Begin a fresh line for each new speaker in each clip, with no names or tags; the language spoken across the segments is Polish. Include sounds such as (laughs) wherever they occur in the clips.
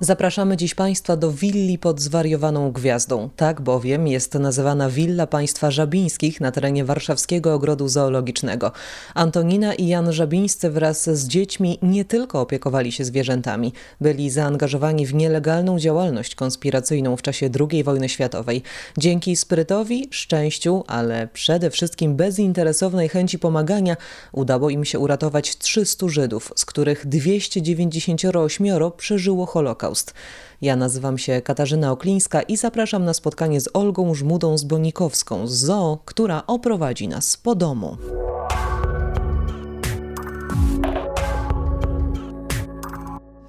Zapraszamy dziś Państwa do willi pod zwariowaną gwiazdą. Tak bowiem jest nazywana willa państwa Żabińskich na terenie Warszawskiego Ogrodu Zoologicznego. Antonina i Jan Żabińscy wraz z dziećmi nie tylko opiekowali się zwierzętami, byli zaangażowani w nielegalną działalność konspiracyjną w czasie II wojny światowej. Dzięki sprytowi, szczęściu, ale przede wszystkim bezinteresownej chęci pomagania udało im się uratować 300 Żydów, z których 298 przeżyło Holokaust. Holokaust. Ja nazywam się Katarzyna Oklińska i zapraszam na spotkanie z Olgą Żmudą Zbonikowską z ZOO, która oprowadzi nas po domu.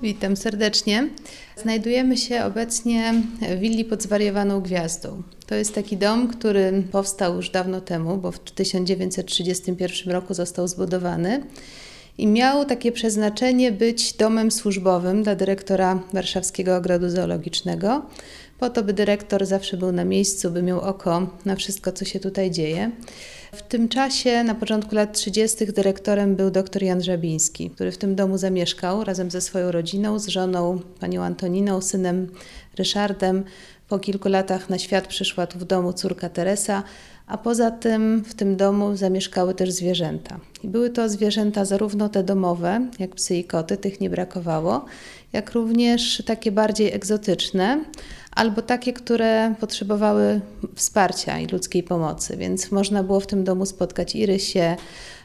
Witam serdecznie. Znajdujemy się obecnie w willi pod zwariowaną gwiazdą. To jest taki dom, który powstał już dawno temu, bo w 1931 roku został zbudowany i miał takie przeznaczenie być domem służbowym dla dyrektora Warszawskiego Ogrodu Zoologicznego, po to, by dyrektor zawsze był na miejscu, by miał oko na wszystko, co się tutaj dzieje. W tym czasie, na początku lat 30., dyrektorem był dr Jan Żabiński, który w tym domu zamieszkał razem ze swoją rodziną, z żoną panią Antoniną, synem Ryszardem. Po kilku latach na świat przyszła tu w domu córka Teresa, a poza tym w tym domu zamieszkały też zwierzęta. I były to zwierzęta zarówno te domowe, jak psy i koty, tych nie brakowało, jak również takie bardziej egzotyczne, albo takie, które potrzebowały wsparcia i ludzkiej pomocy. Więc można było w tym domu spotkać i rysie,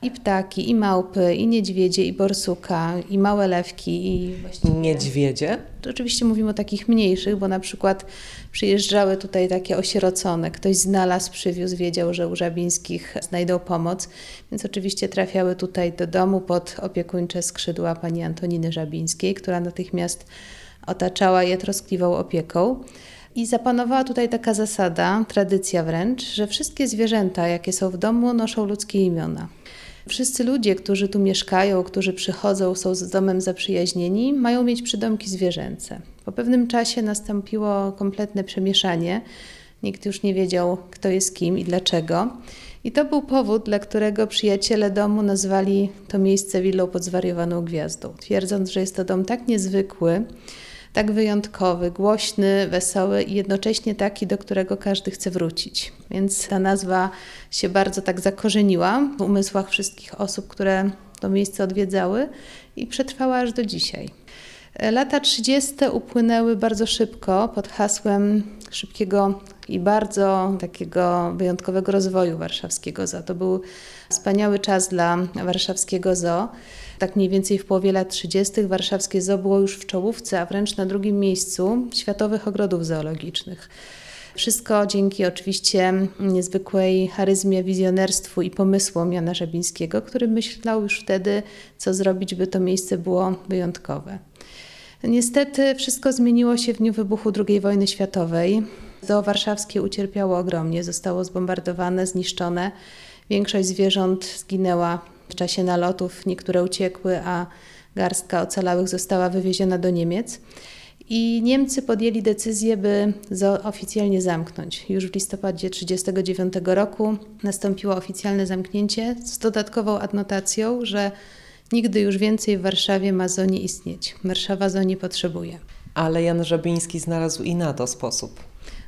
i ptaki, i małpy, i niedźwiedzie, i borsuka, i małe lewki. I
właściwie... Niedźwiedzie?
Oczywiście mówimy o takich mniejszych, bo na przykład przyjeżdżały tutaj takie osierocone. Ktoś znalazł, przywiózł, wiedział, że u Żabińskich znajdą pomoc, więc oczywiście trafiały tutaj do domu pod opiekuńcze skrzydła pani Antoniny Żabińskiej, która natychmiast otaczała je troskliwą opieką. I zapanowała tutaj taka zasada, tradycja wręcz, że wszystkie zwierzęta, jakie są w domu, noszą ludzkie imiona. Wszyscy ludzie, którzy tu mieszkają, którzy przychodzą, są z domem zaprzyjaźnieni, mają mieć przydomki zwierzęce. Po pewnym czasie nastąpiło kompletne przemieszanie. Nikt już nie wiedział, kto jest kim i dlaczego. I to był powód, dla którego przyjaciele domu nazwali to miejsce willą pod zwariowaną gwiazdą, twierdząc, że jest to dom tak niezwykły, tak wyjątkowy, głośny, wesoły i jednocześnie taki, do którego każdy chce wrócić. Więc ta nazwa się bardzo tak zakorzeniła w umysłach wszystkich osób, które to miejsce odwiedzały i przetrwała aż do dzisiaj. Lata 30. upłynęły bardzo szybko pod hasłem szybkiego i bardzo takiego wyjątkowego rozwoju warszawskiego zoo. To był wspaniały czas dla warszawskiego zoo. Tak mniej więcej w połowie lat 30. warszawskie zoo było już w czołówce, a wręcz na drugim miejscu światowych ogrodów zoologicznych. Wszystko dzięki oczywiście niezwykłej charyzmie, wizjonerstwu i pomysłom Jana Żabińskiego, który myślał już wtedy, co zrobić, by to miejsce było wyjątkowe. Niestety wszystko zmieniło się w dniu wybuchu II wojny światowej. Zoo warszawskie ucierpiało ogromnie, zostało zbombardowane, zniszczone. Większość zwierząt zginęła w czasie nalotów, niektóre uciekły, a garstka ocalałych została wywieziona do Niemiec. I Niemcy podjęli decyzję, by zoo oficjalnie zamknąć. Już w listopadzie 1939 roku nastąpiło oficjalne zamknięcie z dodatkową adnotacją, że nigdy już więcej w Warszawie ma zoo nie istnieć. Warszawa zoo nie potrzebuje.
Ale Jan Żabiński znalazł i na to sposób.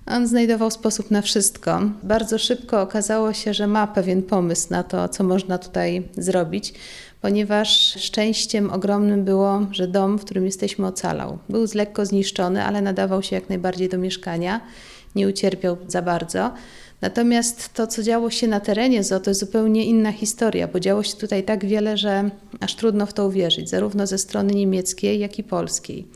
On znajdował sposób na wszystko. Bardzo szybko okazało się, że ma pewien pomysł na to, co można tutaj zrobić, ponieważ szczęściem ogromnym było, że dom, w którym jesteśmy, ocalał. Był z lekko zniszczony, ale nadawał się jak najbardziej do mieszkania, nie ucierpiał za bardzo. Natomiast to, co działo się na terenie to jest zupełnie inna historia, bo działo się tutaj tak wiele, że aż trudno w to uwierzyć, zarówno ze strony niemieckiej, jak i polskiej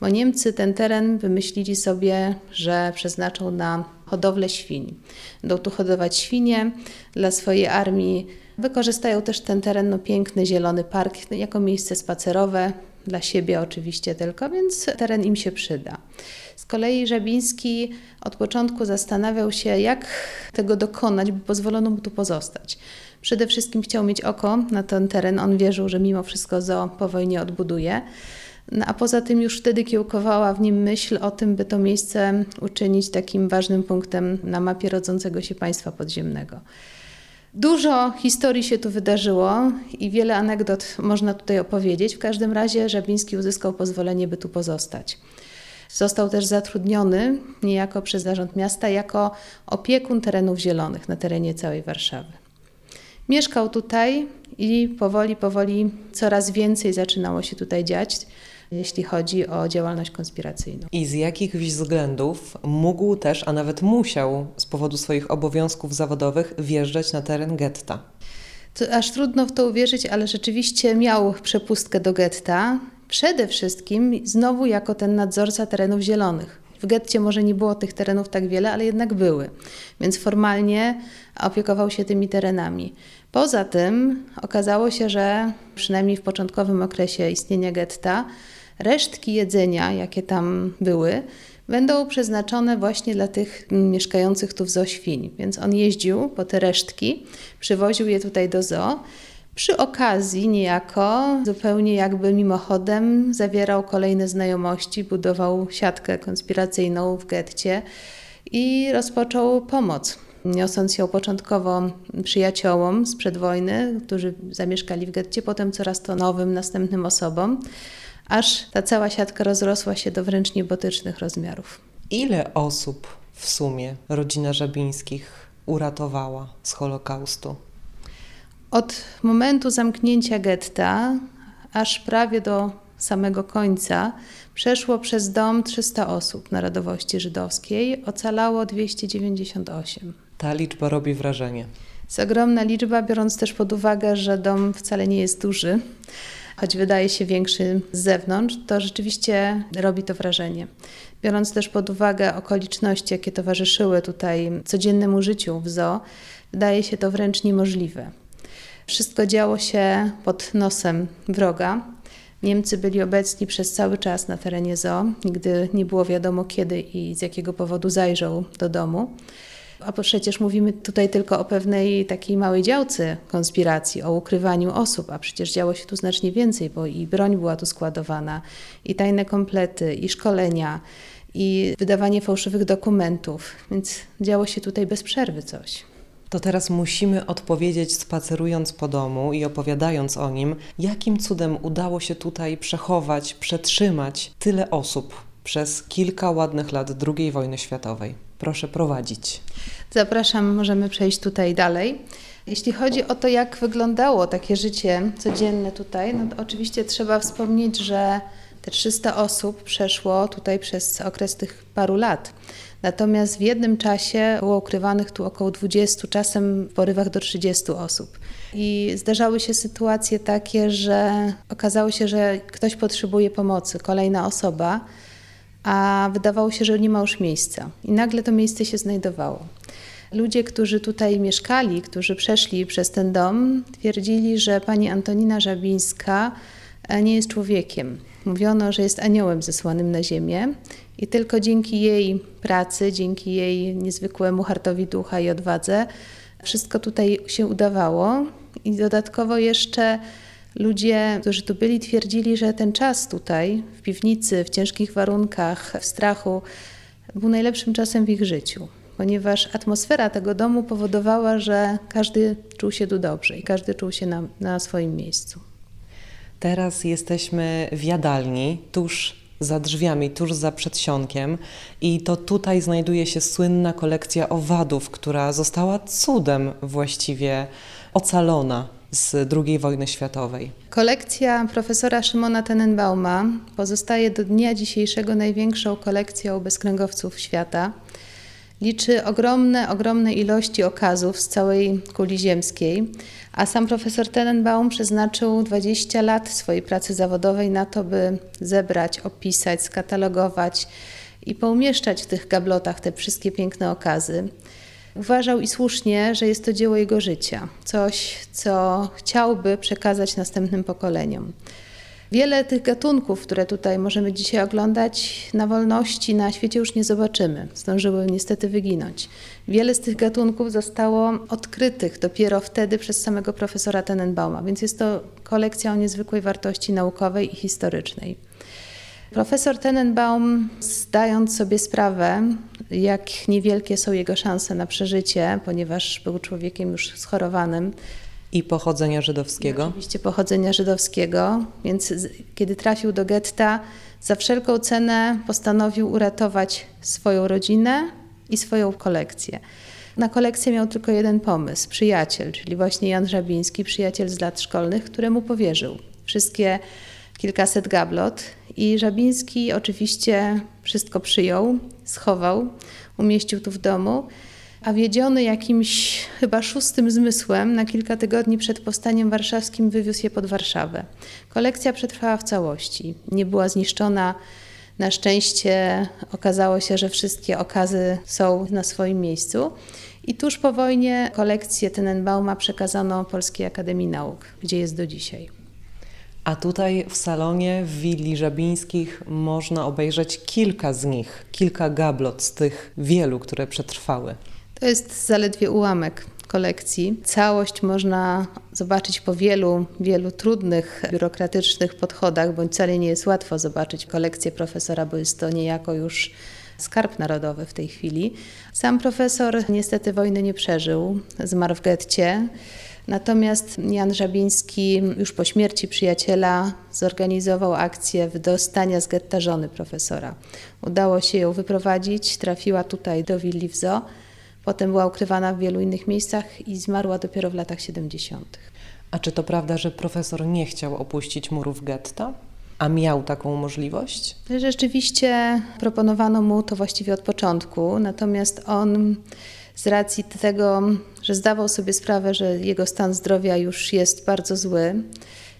bo Niemcy ten teren wymyślili sobie, że przeznaczą na hodowlę świń. Będą tu hodować świnie dla swojej armii. Wykorzystają też ten teren, no piękny zielony park, jako miejsce spacerowe, dla siebie oczywiście tylko, więc teren im się przyda. Z kolei Żabiński od początku zastanawiał się, jak tego dokonać, by pozwolono mu tu pozostać. Przede wszystkim chciał mieć oko na ten teren. On wierzył, że mimo wszystko zo po wojnie odbuduje. No, a poza tym już wtedy kiełkowała w nim myśl o tym, by to miejsce uczynić takim ważnym punktem na mapie rodzącego się państwa podziemnego. Dużo historii się tu wydarzyło i wiele anegdot można tutaj opowiedzieć. W każdym razie Żabiński uzyskał pozwolenie, by tu pozostać. Został też zatrudniony niejako przez zarząd miasta jako opiekun terenów zielonych na terenie całej Warszawy. Mieszkał tutaj i powoli, powoli coraz więcej zaczynało się tutaj dziać jeśli chodzi o działalność konspiracyjną.
I z jakich względów mógł też, a nawet musiał z powodu swoich obowiązków zawodowych wjeżdżać na teren getta?
To aż trudno w to uwierzyć, ale rzeczywiście miał przepustkę do getta. Przede wszystkim znowu jako ten nadzorca terenów zielonych. W getcie może nie było tych terenów tak wiele, ale jednak były, więc formalnie opiekował się tymi terenami. Poza tym okazało się, że przynajmniej w początkowym okresie istnienia getta, resztki jedzenia, jakie tam były, będą przeznaczone właśnie dla tych mieszkających tu w zoo świń. Więc on jeździł po te resztki, przywoził je tutaj do zoo. Przy okazji niejako, zupełnie jakby mimochodem, zawierał kolejne znajomości, budował siatkę konspiracyjną w getcie i rozpoczął pomoc niosąc ją początkowo przyjaciołom sprzed wojny, którzy zamieszkali w getcie, potem coraz to nowym, następnym osobom aż ta cała siatka rozrosła się do wręcz niebotycznych rozmiarów.
Ile osób w sumie rodzina Żabińskich uratowała z Holokaustu?
Od momentu zamknięcia getta aż prawie do samego końca przeszło przez dom 300 osób narodowości żydowskiej, ocalało 298.
Ta liczba robi wrażenie.
Jest ogromna liczba, biorąc też pod uwagę, że dom wcale nie jest duży choć wydaje się większy z zewnątrz, to rzeczywiście robi to wrażenie. Biorąc też pod uwagę okoliczności, jakie towarzyszyły tutaj codziennemu życiu w zoo, wydaje się to wręcz niemożliwe. Wszystko działo się pod nosem wroga. Niemcy byli obecni przez cały czas na terenie zoo, nigdy nie było wiadomo kiedy i z jakiego powodu zajrzał do domu. A przecież mówimy tutaj tylko o pewnej takiej małej działce konspiracji, o ukrywaniu osób, a przecież działo się tu znacznie więcej, bo i broń była tu składowana, i tajne komplety, i szkolenia, i wydawanie fałszywych dokumentów, więc działo się tutaj bez przerwy coś.
To teraz musimy odpowiedzieć, spacerując po domu i opowiadając o nim, jakim cudem udało się tutaj przechować, przetrzymać tyle osób przez kilka ładnych lat II wojny światowej. Proszę prowadzić.
Zapraszam, możemy przejść tutaj dalej. Jeśli chodzi o to, jak wyglądało takie życie codzienne tutaj, no to oczywiście trzeba wspomnieć, że te 300 osób przeszło tutaj przez okres tych paru lat. Natomiast w jednym czasie było ukrywanych tu około 20, czasem w porywach do 30 osób. I zdarzały się sytuacje takie, że okazało się, że ktoś potrzebuje pomocy, kolejna osoba, a wydawało się, że nie ma już miejsca. I nagle to miejsce się znajdowało. Ludzie, którzy tutaj mieszkali, którzy przeszli przez ten dom, twierdzili, że pani Antonina Żabińska e, nie jest człowiekiem. Mówiono, że jest aniołem zesłanym na ziemię i tylko dzięki jej pracy, dzięki jej niezwykłemu hartowi ducha i odwadze, wszystko tutaj się udawało. I dodatkowo jeszcze ludzie, którzy tu byli, twierdzili, że ten czas tutaj, w piwnicy, w ciężkich warunkach, w strachu, był najlepszym czasem w ich życiu ponieważ atmosfera tego domu powodowała, że każdy czuł się tu dobrze i każdy czuł się na, na swoim miejscu.
Teraz jesteśmy w jadalni, tuż za drzwiami, tuż za przedsionkiem i to tutaj znajduje się słynna kolekcja owadów, która została cudem właściwie ocalona z II wojny światowej.
Kolekcja profesora Szymona Tenenbauma pozostaje do dnia dzisiejszego największą kolekcją bezkręgowców świata liczy ogromne, ogromne ilości okazów z całej kuli ziemskiej, a sam profesor Tenenbaum przeznaczył 20 lat swojej pracy zawodowej na to, by zebrać, opisać, skatalogować i poumieszczać w tych gablotach te wszystkie piękne okazy. Uważał i słusznie, że jest to dzieło jego życia, coś, co chciałby przekazać następnym pokoleniom. Wiele tych gatunków, które tutaj możemy dzisiaj oglądać na wolności na świecie już nie zobaczymy. Zdążyły niestety wyginąć. Wiele z tych gatunków zostało odkrytych dopiero wtedy przez samego profesora Tenenbauma, więc jest to kolekcja o niezwykłej wartości naukowej i historycznej. Profesor Tenenbaum, zdając sobie sprawę jak niewielkie są jego szanse na przeżycie, ponieważ był człowiekiem już schorowanym.
I pochodzenia żydowskiego.
I oczywiście pochodzenia żydowskiego, więc kiedy trafił do getta, za wszelką cenę postanowił uratować swoją rodzinę i swoją kolekcję. Na kolekcję miał tylko jeden pomysł przyjaciel, czyli właśnie Jan Żabiński, przyjaciel z lat szkolnych, któremu powierzył wszystkie kilkaset gablot. I Żabiński oczywiście wszystko przyjął, schował, umieścił tu w domu a wiedziony jakimś chyba szóstym zmysłem, na kilka tygodni przed powstaniem warszawskim wywiózł je pod Warszawę. Kolekcja przetrwała w całości. Nie była zniszczona. Na szczęście okazało się, że wszystkie okazy są na swoim miejscu. I tuż po wojnie kolekcję Tenenbauma przekazano Polskiej Akademii Nauk, gdzie jest do dzisiaj.
A tutaj w salonie w willi Żabińskich można obejrzeć kilka z nich, kilka gablot z tych wielu, które przetrwały.
To jest zaledwie ułamek kolekcji. Całość można zobaczyć po wielu, wielu trudnych, biurokratycznych podchodach, bądź wcale nie jest łatwo zobaczyć kolekcję profesora, bo jest to niejako już skarb narodowy w tej chwili. Sam profesor niestety wojny nie przeżył, zmarł w getcie. Natomiast Jan Żabiński już po śmierci przyjaciela zorganizował akcję wydostania z getta żony profesora. Udało się ją wyprowadzić, trafiła tutaj do willi w Zoo. Potem była ukrywana w wielu innych miejscach i zmarła dopiero w latach 70.
A czy to prawda, że profesor nie chciał opuścić murów getta? A miał taką możliwość?
Rzeczywiście proponowano mu to właściwie od początku, natomiast on z racji tego, że zdawał sobie sprawę, że jego stan zdrowia już jest bardzo zły,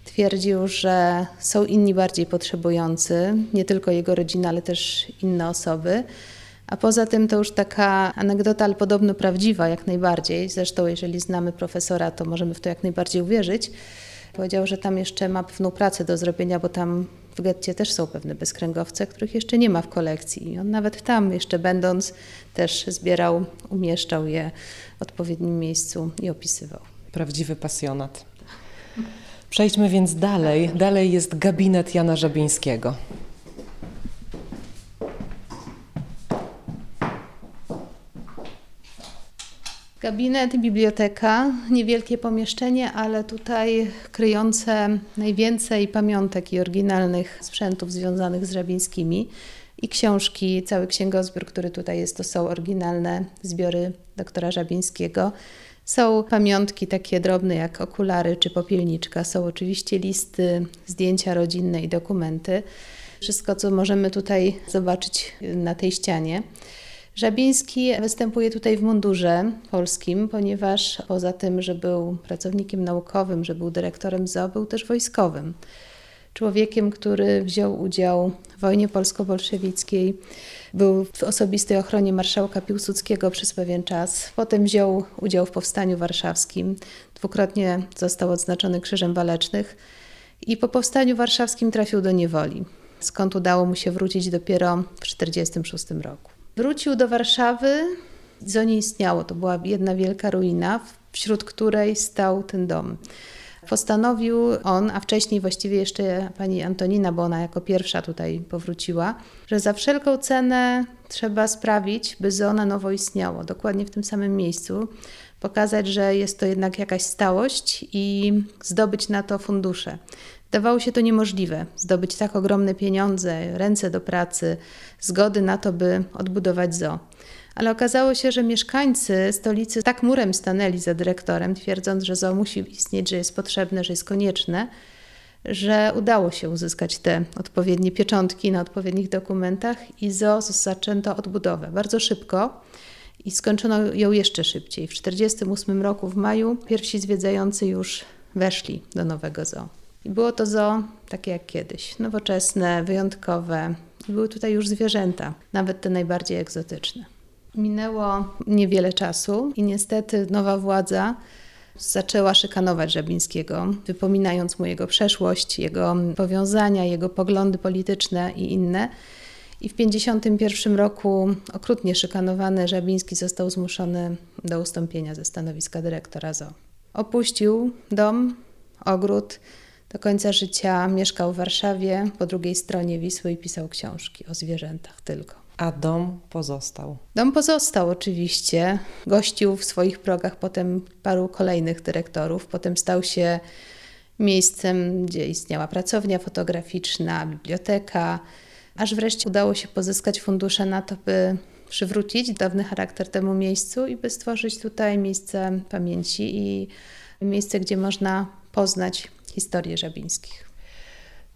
twierdził, że są inni bardziej potrzebujący, nie tylko jego rodzina, ale też inne osoby a poza tym to już taka anegdota, ale podobno prawdziwa jak najbardziej. Zresztą jeżeli znamy profesora, to możemy w to jak najbardziej uwierzyć. Powiedział, że tam jeszcze ma pewną pracę do zrobienia, bo tam w getcie też są pewne bezkręgowce, których jeszcze nie ma w kolekcji. I on nawet tam jeszcze będąc też zbierał, umieszczał je w odpowiednim miejscu i opisywał.
Prawdziwy pasjonat. Przejdźmy więc dalej. Dalej jest gabinet Jana Żabińskiego.
Gabinet, biblioteka, niewielkie pomieszczenie, ale tutaj kryjące najwięcej pamiątek i oryginalnych sprzętów związanych z Żabińskimi. I książki, cały księgozbiór, który tutaj jest, to są oryginalne zbiory doktora Żabińskiego. Są pamiątki takie drobne jak okulary czy popielniczka, są oczywiście listy, zdjęcia rodzinne i dokumenty. Wszystko, co możemy tutaj zobaczyć na tej ścianie. Żabiński występuje tutaj w mundurze polskim, ponieważ poza tym, że był pracownikiem naukowym, że był dyrektorem ZOO, był też wojskowym. Człowiekiem, który wziął udział w wojnie polsko-bolszewickiej, był w osobistej ochronie marszałka Piłsudskiego przez pewien czas. Potem wziął udział w powstaniu warszawskim. Dwukrotnie został odznaczony Krzyżem Walecznych i po powstaniu warszawskim trafił do niewoli, skąd udało mu się wrócić dopiero w 1946 roku. Wrócił do Warszawy, co nie istniało. To była jedna wielka ruina, wśród której stał ten dom. Postanowił on, a wcześniej właściwie jeszcze pani Antonina, bo ona jako pierwsza tutaj powróciła, że za wszelką cenę trzeba sprawić, by zoo na nowo istniało, dokładnie w tym samym miejscu, pokazać, że jest to jednak jakaś stałość i zdobyć na to fundusze. Dawało się to niemożliwe zdobyć tak ogromne pieniądze, ręce do pracy, zgody na to, by odbudować zoo. Ale okazało się, że mieszkańcy stolicy tak murem stanęli za dyrektorem, twierdząc, że zoo musi istnieć, że jest potrzebne, że jest konieczne, że udało się uzyskać te odpowiednie pieczątki na odpowiednich dokumentach i zoo zaczęto odbudowę bardzo szybko i skończono ją jeszcze szybciej. W 1948 roku w maju pierwsi zwiedzający już weszli do nowego zoo. I było to zoo takie jak kiedyś, nowoczesne, wyjątkowe. I były tutaj już zwierzęta, nawet te najbardziej egzotyczne. Minęło niewiele czasu i niestety nowa władza zaczęła szykanować Żabińskiego, wypominając mu jego przeszłość, jego powiązania, jego poglądy polityczne i inne. I w 1951 roku okrutnie szykanowany Żabiński został zmuszony do ustąpienia ze stanowiska dyrektora zoo. Opuścił dom, ogród, do końca życia mieszkał w Warszawie, po drugiej stronie Wisły i pisał książki o zwierzętach tylko.
A dom pozostał?
Dom pozostał oczywiście. Gościł w swoich progach potem paru kolejnych dyrektorów. Potem stał się miejscem, gdzie istniała pracownia fotograficzna, biblioteka, aż wreszcie udało się pozyskać fundusze na to, by przywrócić dawny charakter temu miejscu i by stworzyć tutaj miejsce pamięci i miejsce, gdzie można poznać historię Żabińskich.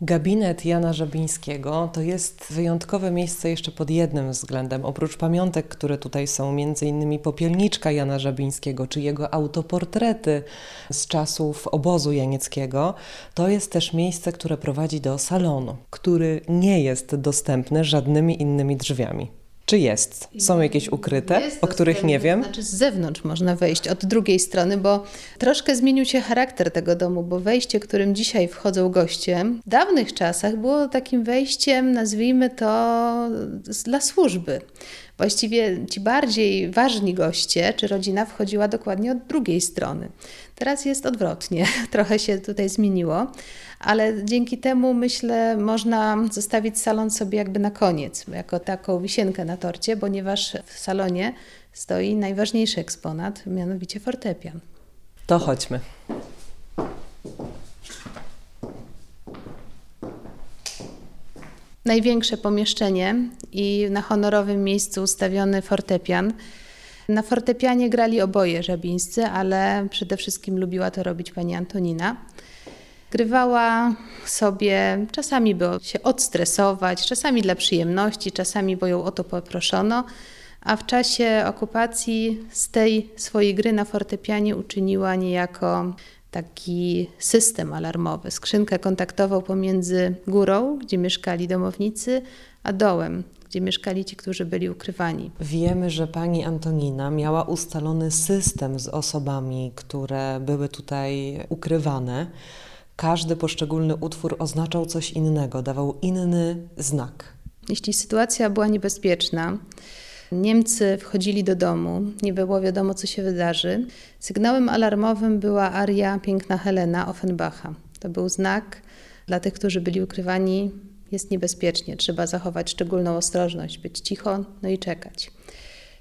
Gabinet Jana Żabińskiego to jest wyjątkowe miejsce jeszcze pod jednym względem. Oprócz pamiątek, które tutaj są, między innymi popielniczka Jana Żabińskiego, czy jego autoportrety z czasów obozu janieckiego, to jest też miejsce, które prowadzi do salonu, który nie jest dostępny żadnymi innymi drzwiami. Czy jest? Są jakieś ukryte,
jest
o których nie wiem?
Znaczy z zewnątrz można wejść od drugiej strony, bo troszkę zmienił się charakter tego domu, bo wejście, którym dzisiaj wchodzą goście, w dawnych czasach było takim wejściem, nazwijmy to, dla służby. Właściwie ci bardziej ważni goście czy rodzina wchodziła dokładnie od drugiej strony. Teraz jest odwrotnie, (laughs) trochę się tutaj zmieniło, ale dzięki temu myślę, można zostawić salon sobie jakby na koniec, jako taką wisienkę na torcie, ponieważ w salonie stoi najważniejszy eksponat, mianowicie fortepian.
To chodźmy.
największe pomieszczenie i na honorowym miejscu ustawiony fortepian. Na fortepianie grali oboje żabińscy, ale przede wszystkim lubiła to robić pani Antonina. Grywała sobie, czasami by się odstresować, czasami dla przyjemności, czasami bo ją o to poproszono, a w czasie okupacji z tej swojej gry na fortepianie uczyniła niejako taki system alarmowy, skrzynkę kontaktową pomiędzy górą, gdzie mieszkali domownicy, a dołem, gdzie mieszkali ci, którzy byli ukrywani.
Wiemy, że pani Antonina miała ustalony system z osobami, które były tutaj ukrywane. Każdy poszczególny utwór oznaczał coś innego, dawał inny znak.
Jeśli sytuacja była niebezpieczna, Niemcy wchodzili do domu, nie było wiadomo, co się wydarzy. Sygnałem alarmowym była aria Piękna Helena Offenbacha. To był znak dla tych, którzy byli ukrywani, jest niebezpiecznie, trzeba zachować szczególną ostrożność, być cicho, no i czekać.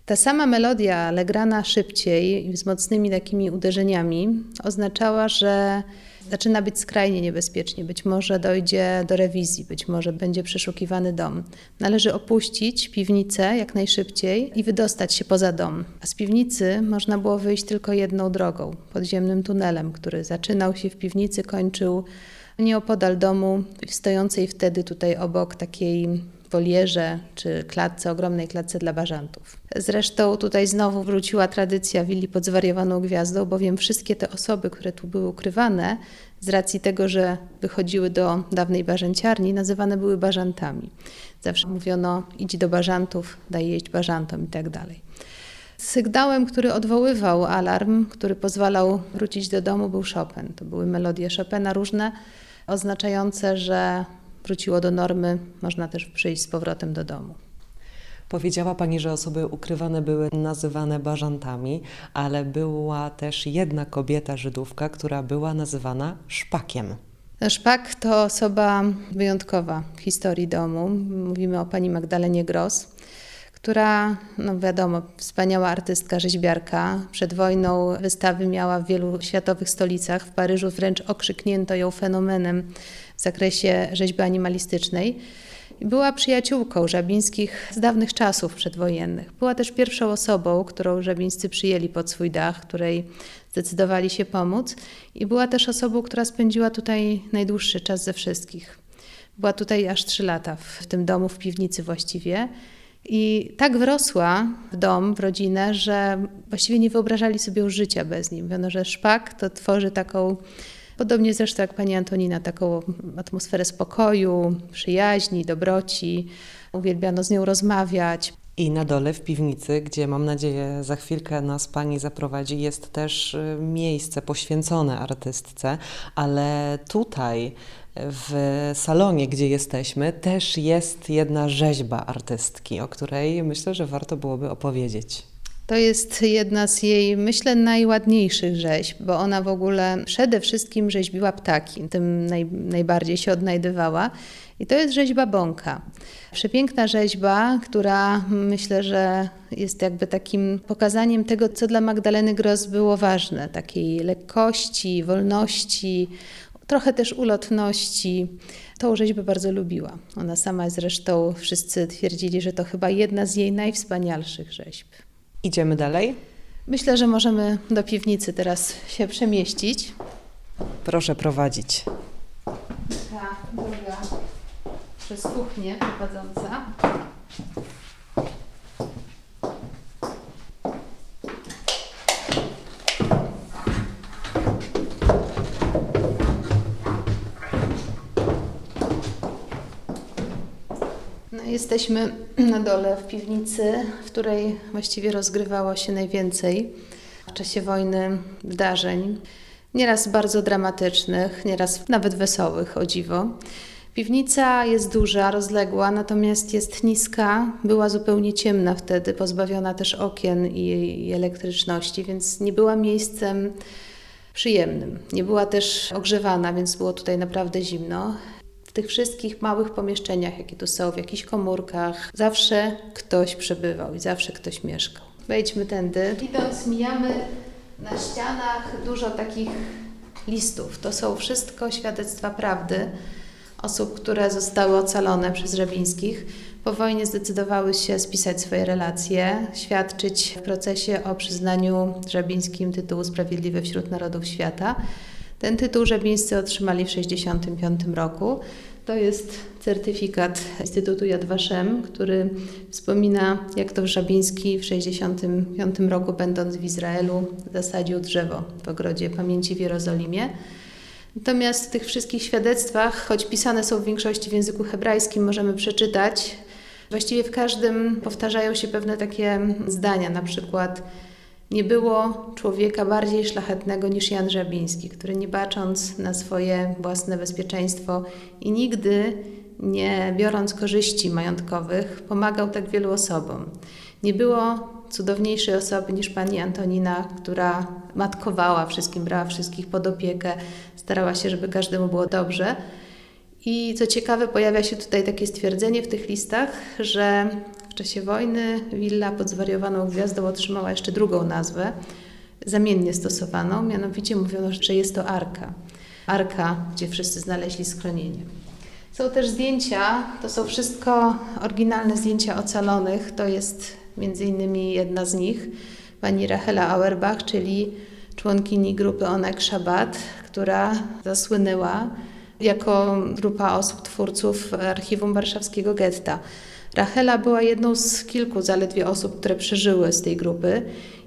Ta sama melodia, ale grana szybciej i z mocnymi takimi uderzeniami, oznaczała, że zaczyna być skrajnie niebezpiecznie. Być może dojdzie do rewizji, być może będzie przeszukiwany dom. Należy opuścić piwnicę jak najszybciej i wydostać się poza dom. A z piwnicy można było wyjść tylko jedną drogą podziemnym tunelem, który zaczynał się w piwnicy, kończył nieopodal domu, stojącej wtedy tutaj obok takiej wolierze czy klatce, ogromnej klatce dla bażantów. Zresztą tutaj znowu wróciła tradycja willi pod zwariowaną gwiazdą, bowiem wszystkie te osoby, które tu były ukrywane, z racji tego, że wychodziły do dawnej bażanciarni, nazywane były bażantami. Zawsze mówiono, idź do bażantów, daj jeść bażantom i tak dalej. Sygnałem, który odwoływał alarm, który pozwalał wrócić do domu, był Chopin. To były melodie Chopina różne, oznaczające, że wróciło do normy, można też przyjść z powrotem do domu.
Powiedziała Pani, że osoby ukrywane były nazywane bażantami, ale była też jedna kobieta Żydówka, która była nazywana szpakiem.
Szpak to osoba wyjątkowa w historii domu. Mówimy o pani Magdalenie Gross, która, no wiadomo, wspaniała artystka, rzeźbiarka. Przed wojną wystawy miała w wielu światowych stolicach. W Paryżu wręcz okrzyknięto ją fenomenem w zakresie rzeźby animalistycznej. Była przyjaciółką Żabińskich z dawnych czasów przedwojennych. Była też pierwszą osobą, którą Żabińscy przyjęli pod swój dach, której zdecydowali się pomóc. I była też osobą, która spędziła tutaj najdłuższy czas ze wszystkich. Była tutaj aż trzy lata, w tym domu, w piwnicy właściwie. I tak wrosła w dom, w rodzinę, że właściwie nie wyobrażali sobie już życia bez nim. Mówiono, że szpak to tworzy taką Podobnie zresztą jak pani Antonina, taką atmosferę spokoju, przyjaźni, dobroci. Uwielbiano z nią rozmawiać.
I na dole w piwnicy, gdzie mam nadzieję za chwilkę nas Pani zaprowadzi, jest też y, miejsce poświęcone artystce, ale tutaj w salonie, gdzie jesteśmy, też jest jedna rzeźba artystki, o której myślę, że warto byłoby opowiedzieć.
To jest jedna z jej, myślę, najładniejszych rzeźb, bo ona w ogóle przede wszystkim rzeźbiła ptaki, tym naj, najbardziej się odnajdywała. I to jest rzeźba bąka. Przepiękna rzeźba, która myślę, że jest jakby takim pokazaniem tego, co dla Magdaleny Gross było ważne, takiej lekkości, wolności, trochę też ulotności. Tą rzeźbę bardzo lubiła. Ona sama zresztą wszyscy twierdzili, że to chyba jedna z jej najwspanialszych rzeźb.
Idziemy dalej?
Myślę, że możemy do piwnicy teraz się przemieścić.
Proszę prowadzić.
Ta droga przez kuchnię prowadząca. Jesteśmy na dole w piwnicy, w której właściwie rozgrywało się najwięcej w czasie wojny wydarzeń. Nieraz bardzo dramatycznych, nieraz nawet wesołych, o dziwo. Piwnica jest duża, rozległa, natomiast jest niska. Była zupełnie ciemna wtedy, pozbawiona też okien i, i elektryczności, więc nie była miejscem przyjemnym. Nie była też ogrzewana, więc było tutaj naprawdę zimno. Tych wszystkich małych pomieszczeniach, jakie tu są, w jakichś komórkach, zawsze ktoś przebywał i zawsze ktoś mieszkał. Wejdźmy tędy. Idąc, mijamy na ścianach dużo takich listów. To są wszystko świadectwa prawdy osób, które zostały ocalone przez Żabińskich. Po wojnie zdecydowały się spisać swoje relacje, świadczyć w procesie o przyznaniu Żabińskim tytułu Sprawiedliwy wśród Narodów Świata. Ten tytuł Żabińscy otrzymali w 1965 roku. To jest certyfikat Instytutu Yad Vashem, który wspomina, jak to Żabiński w 1965 roku, będąc w Izraelu, zasadził drzewo w ogrodzie pamięci w Jerozolimie. Natomiast w tych wszystkich świadectwach, choć pisane są w większości w języku hebrajskim, możemy przeczytać, właściwie w każdym powtarzają się pewne takie zdania, na przykład nie było człowieka bardziej szlachetnego niż Jan Żabiński, który nie bacząc na swoje własne bezpieczeństwo i nigdy nie biorąc korzyści majątkowych, pomagał tak wielu osobom. Nie było cudowniejszej osoby niż pani Antonina, która matkowała wszystkim, brała wszystkich pod opiekę, starała się, żeby każdemu było dobrze. I co ciekawe, pojawia się tutaj takie stwierdzenie w tych listach, że w czasie wojny willa pod zwariowaną gwiazdą otrzymała jeszcze drugą nazwę, zamiennie stosowaną, mianowicie mówiono, że jest to arka. Arka, gdzie wszyscy znaleźli schronienie. Są też zdjęcia, to są wszystko oryginalne zdjęcia ocalonych, to jest między innymi jedna z nich, pani Rachela Auerbach, czyli członkini grupy Onek Shabbat, która zasłynęła jako grupa osób, twórców archiwum warszawskiego getta. Rachela była jedną z kilku zaledwie osób, które przeżyły z tej grupy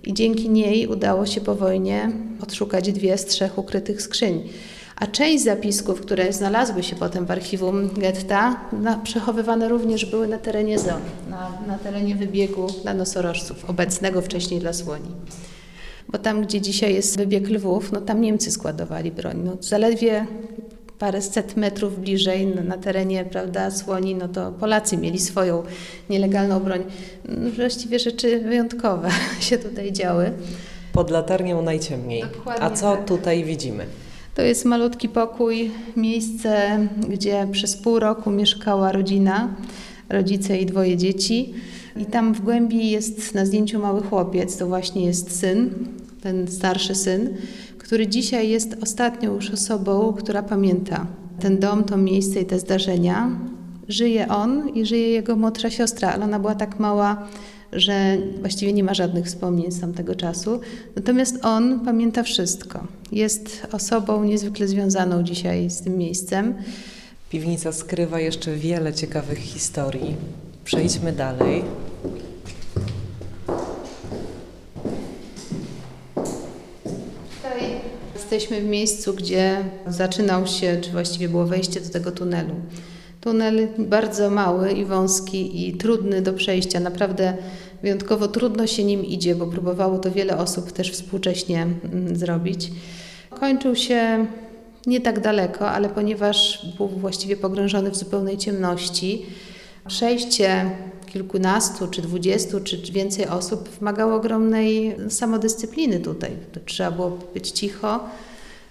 i dzięki niej udało się po wojnie odszukać dwie z trzech ukrytych skrzyń. A część zapisków, które znalazły się potem w archiwum getta, na, przechowywane również były na terenie ZON, na, na terenie wybiegu dla nosorożców, obecnego wcześniej dla słoni. Bo tam, gdzie dzisiaj jest wybieg lwów, no tam Niemcy składowali broń. No, zaledwie parę set metrów bliżej na, na terenie prawda, słoni, no to Polacy mieli swoją nielegalną broń. No, właściwie rzeczy wyjątkowe (laughs) się tutaj działy.
Pod latarnią najciemniej.
Dokładnie
A co
tak.
tutaj widzimy?
To jest malutki pokój, miejsce, gdzie przez pół roku mieszkała rodzina, rodzice i dwoje dzieci. I tam w głębi jest na zdjęciu mały chłopiec, to właśnie jest syn, ten starszy syn, który dzisiaj jest ostatnią już osobą, która pamięta ten dom, to miejsce i te zdarzenia. Żyje on i żyje jego młodsza siostra, ale ona była tak mała, że właściwie nie ma żadnych wspomnień z tamtego czasu. Natomiast on pamięta wszystko. Jest osobą niezwykle związaną dzisiaj z tym miejscem.
Piwnica skrywa jeszcze wiele ciekawych historii. Przejdźmy dalej.
Tutaj jesteśmy w miejscu, gdzie zaczynał się, czy właściwie było wejście do tego tunelu. Tunel bardzo mały i wąski i trudny do przejścia. Naprawdę wyjątkowo trudno się nim idzie, bo próbowało to wiele osób też współcześnie mm, zrobić. Kończył się nie tak daleko, ale ponieważ był właściwie pogrążony w zupełnej ciemności, przejście kilkunastu, czy dwudziestu, czy więcej osób wymagało ogromnej samodyscypliny tutaj. Trzeba było być cicho,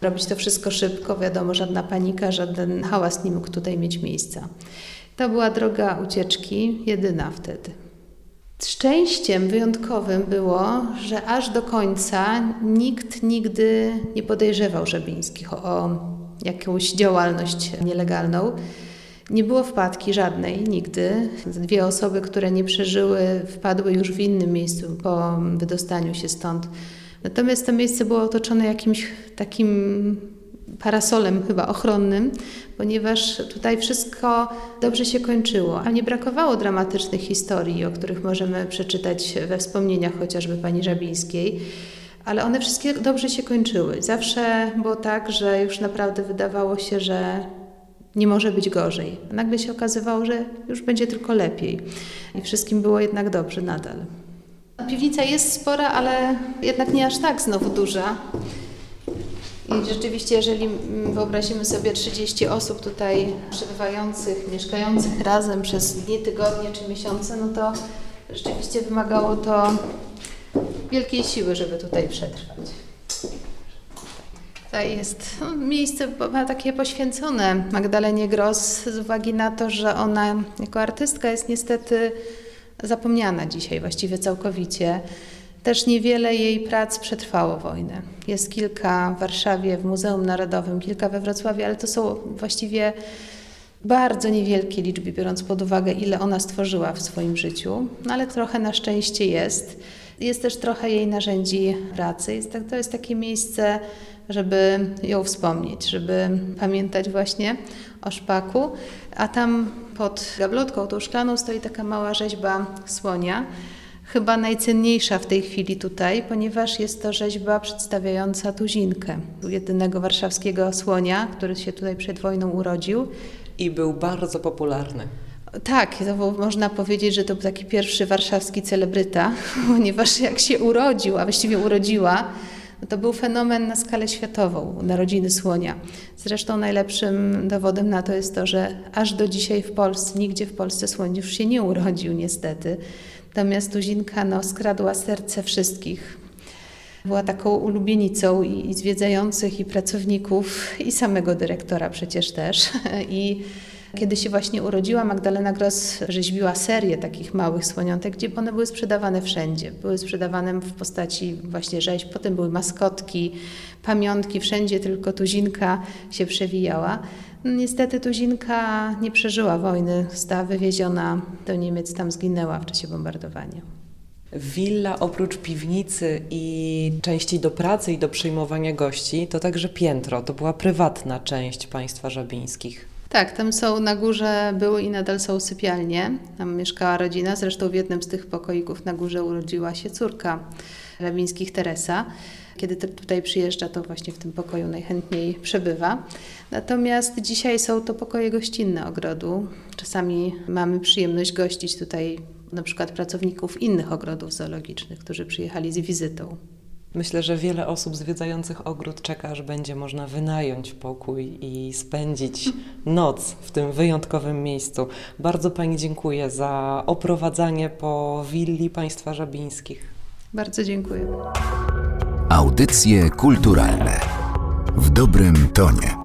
robić to wszystko szybko, wiadomo, żadna panika, żaden hałas nie mógł tutaj mieć miejsca. To była droga ucieczki, jedyna wtedy. Szczęściem wyjątkowym było, że aż do końca nikt nigdy nie podejrzewał Żebińskich o jakąś działalność nielegalną. Nie było wpadki żadnej, nigdy. Dwie osoby, które nie przeżyły, wpadły już w innym miejscu po wydostaniu się stąd. Natomiast to miejsce było otoczone jakimś takim parasolem chyba ochronnym, ponieważ tutaj wszystko dobrze się kończyło, a nie brakowało dramatycznych historii, o których możemy przeczytać we wspomnieniach chociażby pani Żabińskiej. Ale one wszystkie dobrze się kończyły. Zawsze było tak, że już naprawdę wydawało się, że nie może być gorzej. Nagle się okazywało, że już będzie tylko lepiej. I wszystkim było jednak dobrze nadal. Piwnica jest spora, ale jednak nie aż tak znowu duża. I rzeczywiście, jeżeli wyobrazimy sobie 30 osób tutaj przebywających, mieszkających razem przez dni, tygodnie czy miesiące, no to rzeczywiście wymagało to wielkiej siły, żeby tutaj przetrwać. Tutaj jest miejsce takie poświęcone Magdalenie Gross z uwagi na to, że ona jako artystka jest niestety zapomniana dzisiaj właściwie całkowicie. Też niewiele jej prac przetrwało wojnę. Jest kilka w Warszawie, w Muzeum Narodowym, kilka we Wrocławiu, ale to są właściwie bardzo niewielkie liczby, biorąc pod uwagę, ile ona stworzyła w swoim życiu, no ale trochę na szczęście jest. Jest też trochę jej narzędzi pracy. Jest, tak, to jest takie miejsce, żeby ją wspomnieć, żeby pamiętać właśnie o szpaku. A tam pod gablotką, tą szklaną, stoi taka mała rzeźba słonia chyba najcenniejsza w tej chwili tutaj, ponieważ jest to rzeźba przedstawiająca tuzinkę, jedynego warszawskiego słonia, który się tutaj przed wojną urodził.
I był bardzo popularny.
Tak, to można powiedzieć, że to był taki pierwszy warszawski celebryta, (laughs) ponieważ jak się urodził, a właściwie urodziła, to był fenomen na skalę światową, narodziny słonia. Zresztą najlepszym dowodem na to jest to, że aż do dzisiaj w Polsce, nigdzie w Polsce słoń już się nie urodził niestety. Natomiast Tuzinka no, skradła serce wszystkich. Była taką ulubienicą i, i zwiedzających, i pracowników, i samego dyrektora przecież też. (laughs) I kiedy się właśnie urodziła, Magdalena Gross rzeźbiła serię takich małych słoniątek, gdzie one były sprzedawane wszędzie. Były sprzedawane w postaci właśnie rzeźb, potem były maskotki, pamiątki, wszędzie tylko tuzinka się przewijała. Niestety tuzinka nie przeżyła wojny, została wywieziona do Niemiec, tam zginęła w czasie bombardowania.
Willa oprócz piwnicy i części do pracy i do przyjmowania gości, to także piętro. To była prywatna część państwa żabińskich.
Tak, tam są na górze, były i nadal są sypialnie. Tam mieszkała rodzina, zresztą w jednym z tych pokoików na górze urodziła się córka Żabińskich, Teresa. Kiedy tutaj przyjeżdża, to właśnie w tym pokoju najchętniej przebywa. Natomiast dzisiaj są to pokoje gościnne ogrodu. Czasami mamy przyjemność gościć tutaj na przykład pracowników innych ogrodów zoologicznych, którzy przyjechali z wizytą.
Myślę, że wiele osób zwiedzających ogród czeka, aż będzie można wynająć pokój i spędzić (laughs) noc w tym wyjątkowym miejscu. Bardzo Pani dziękuję za oprowadzanie po willi Państwa Żabińskich.
Bardzo dziękuję.
Audycje kulturalne w dobrym tonie.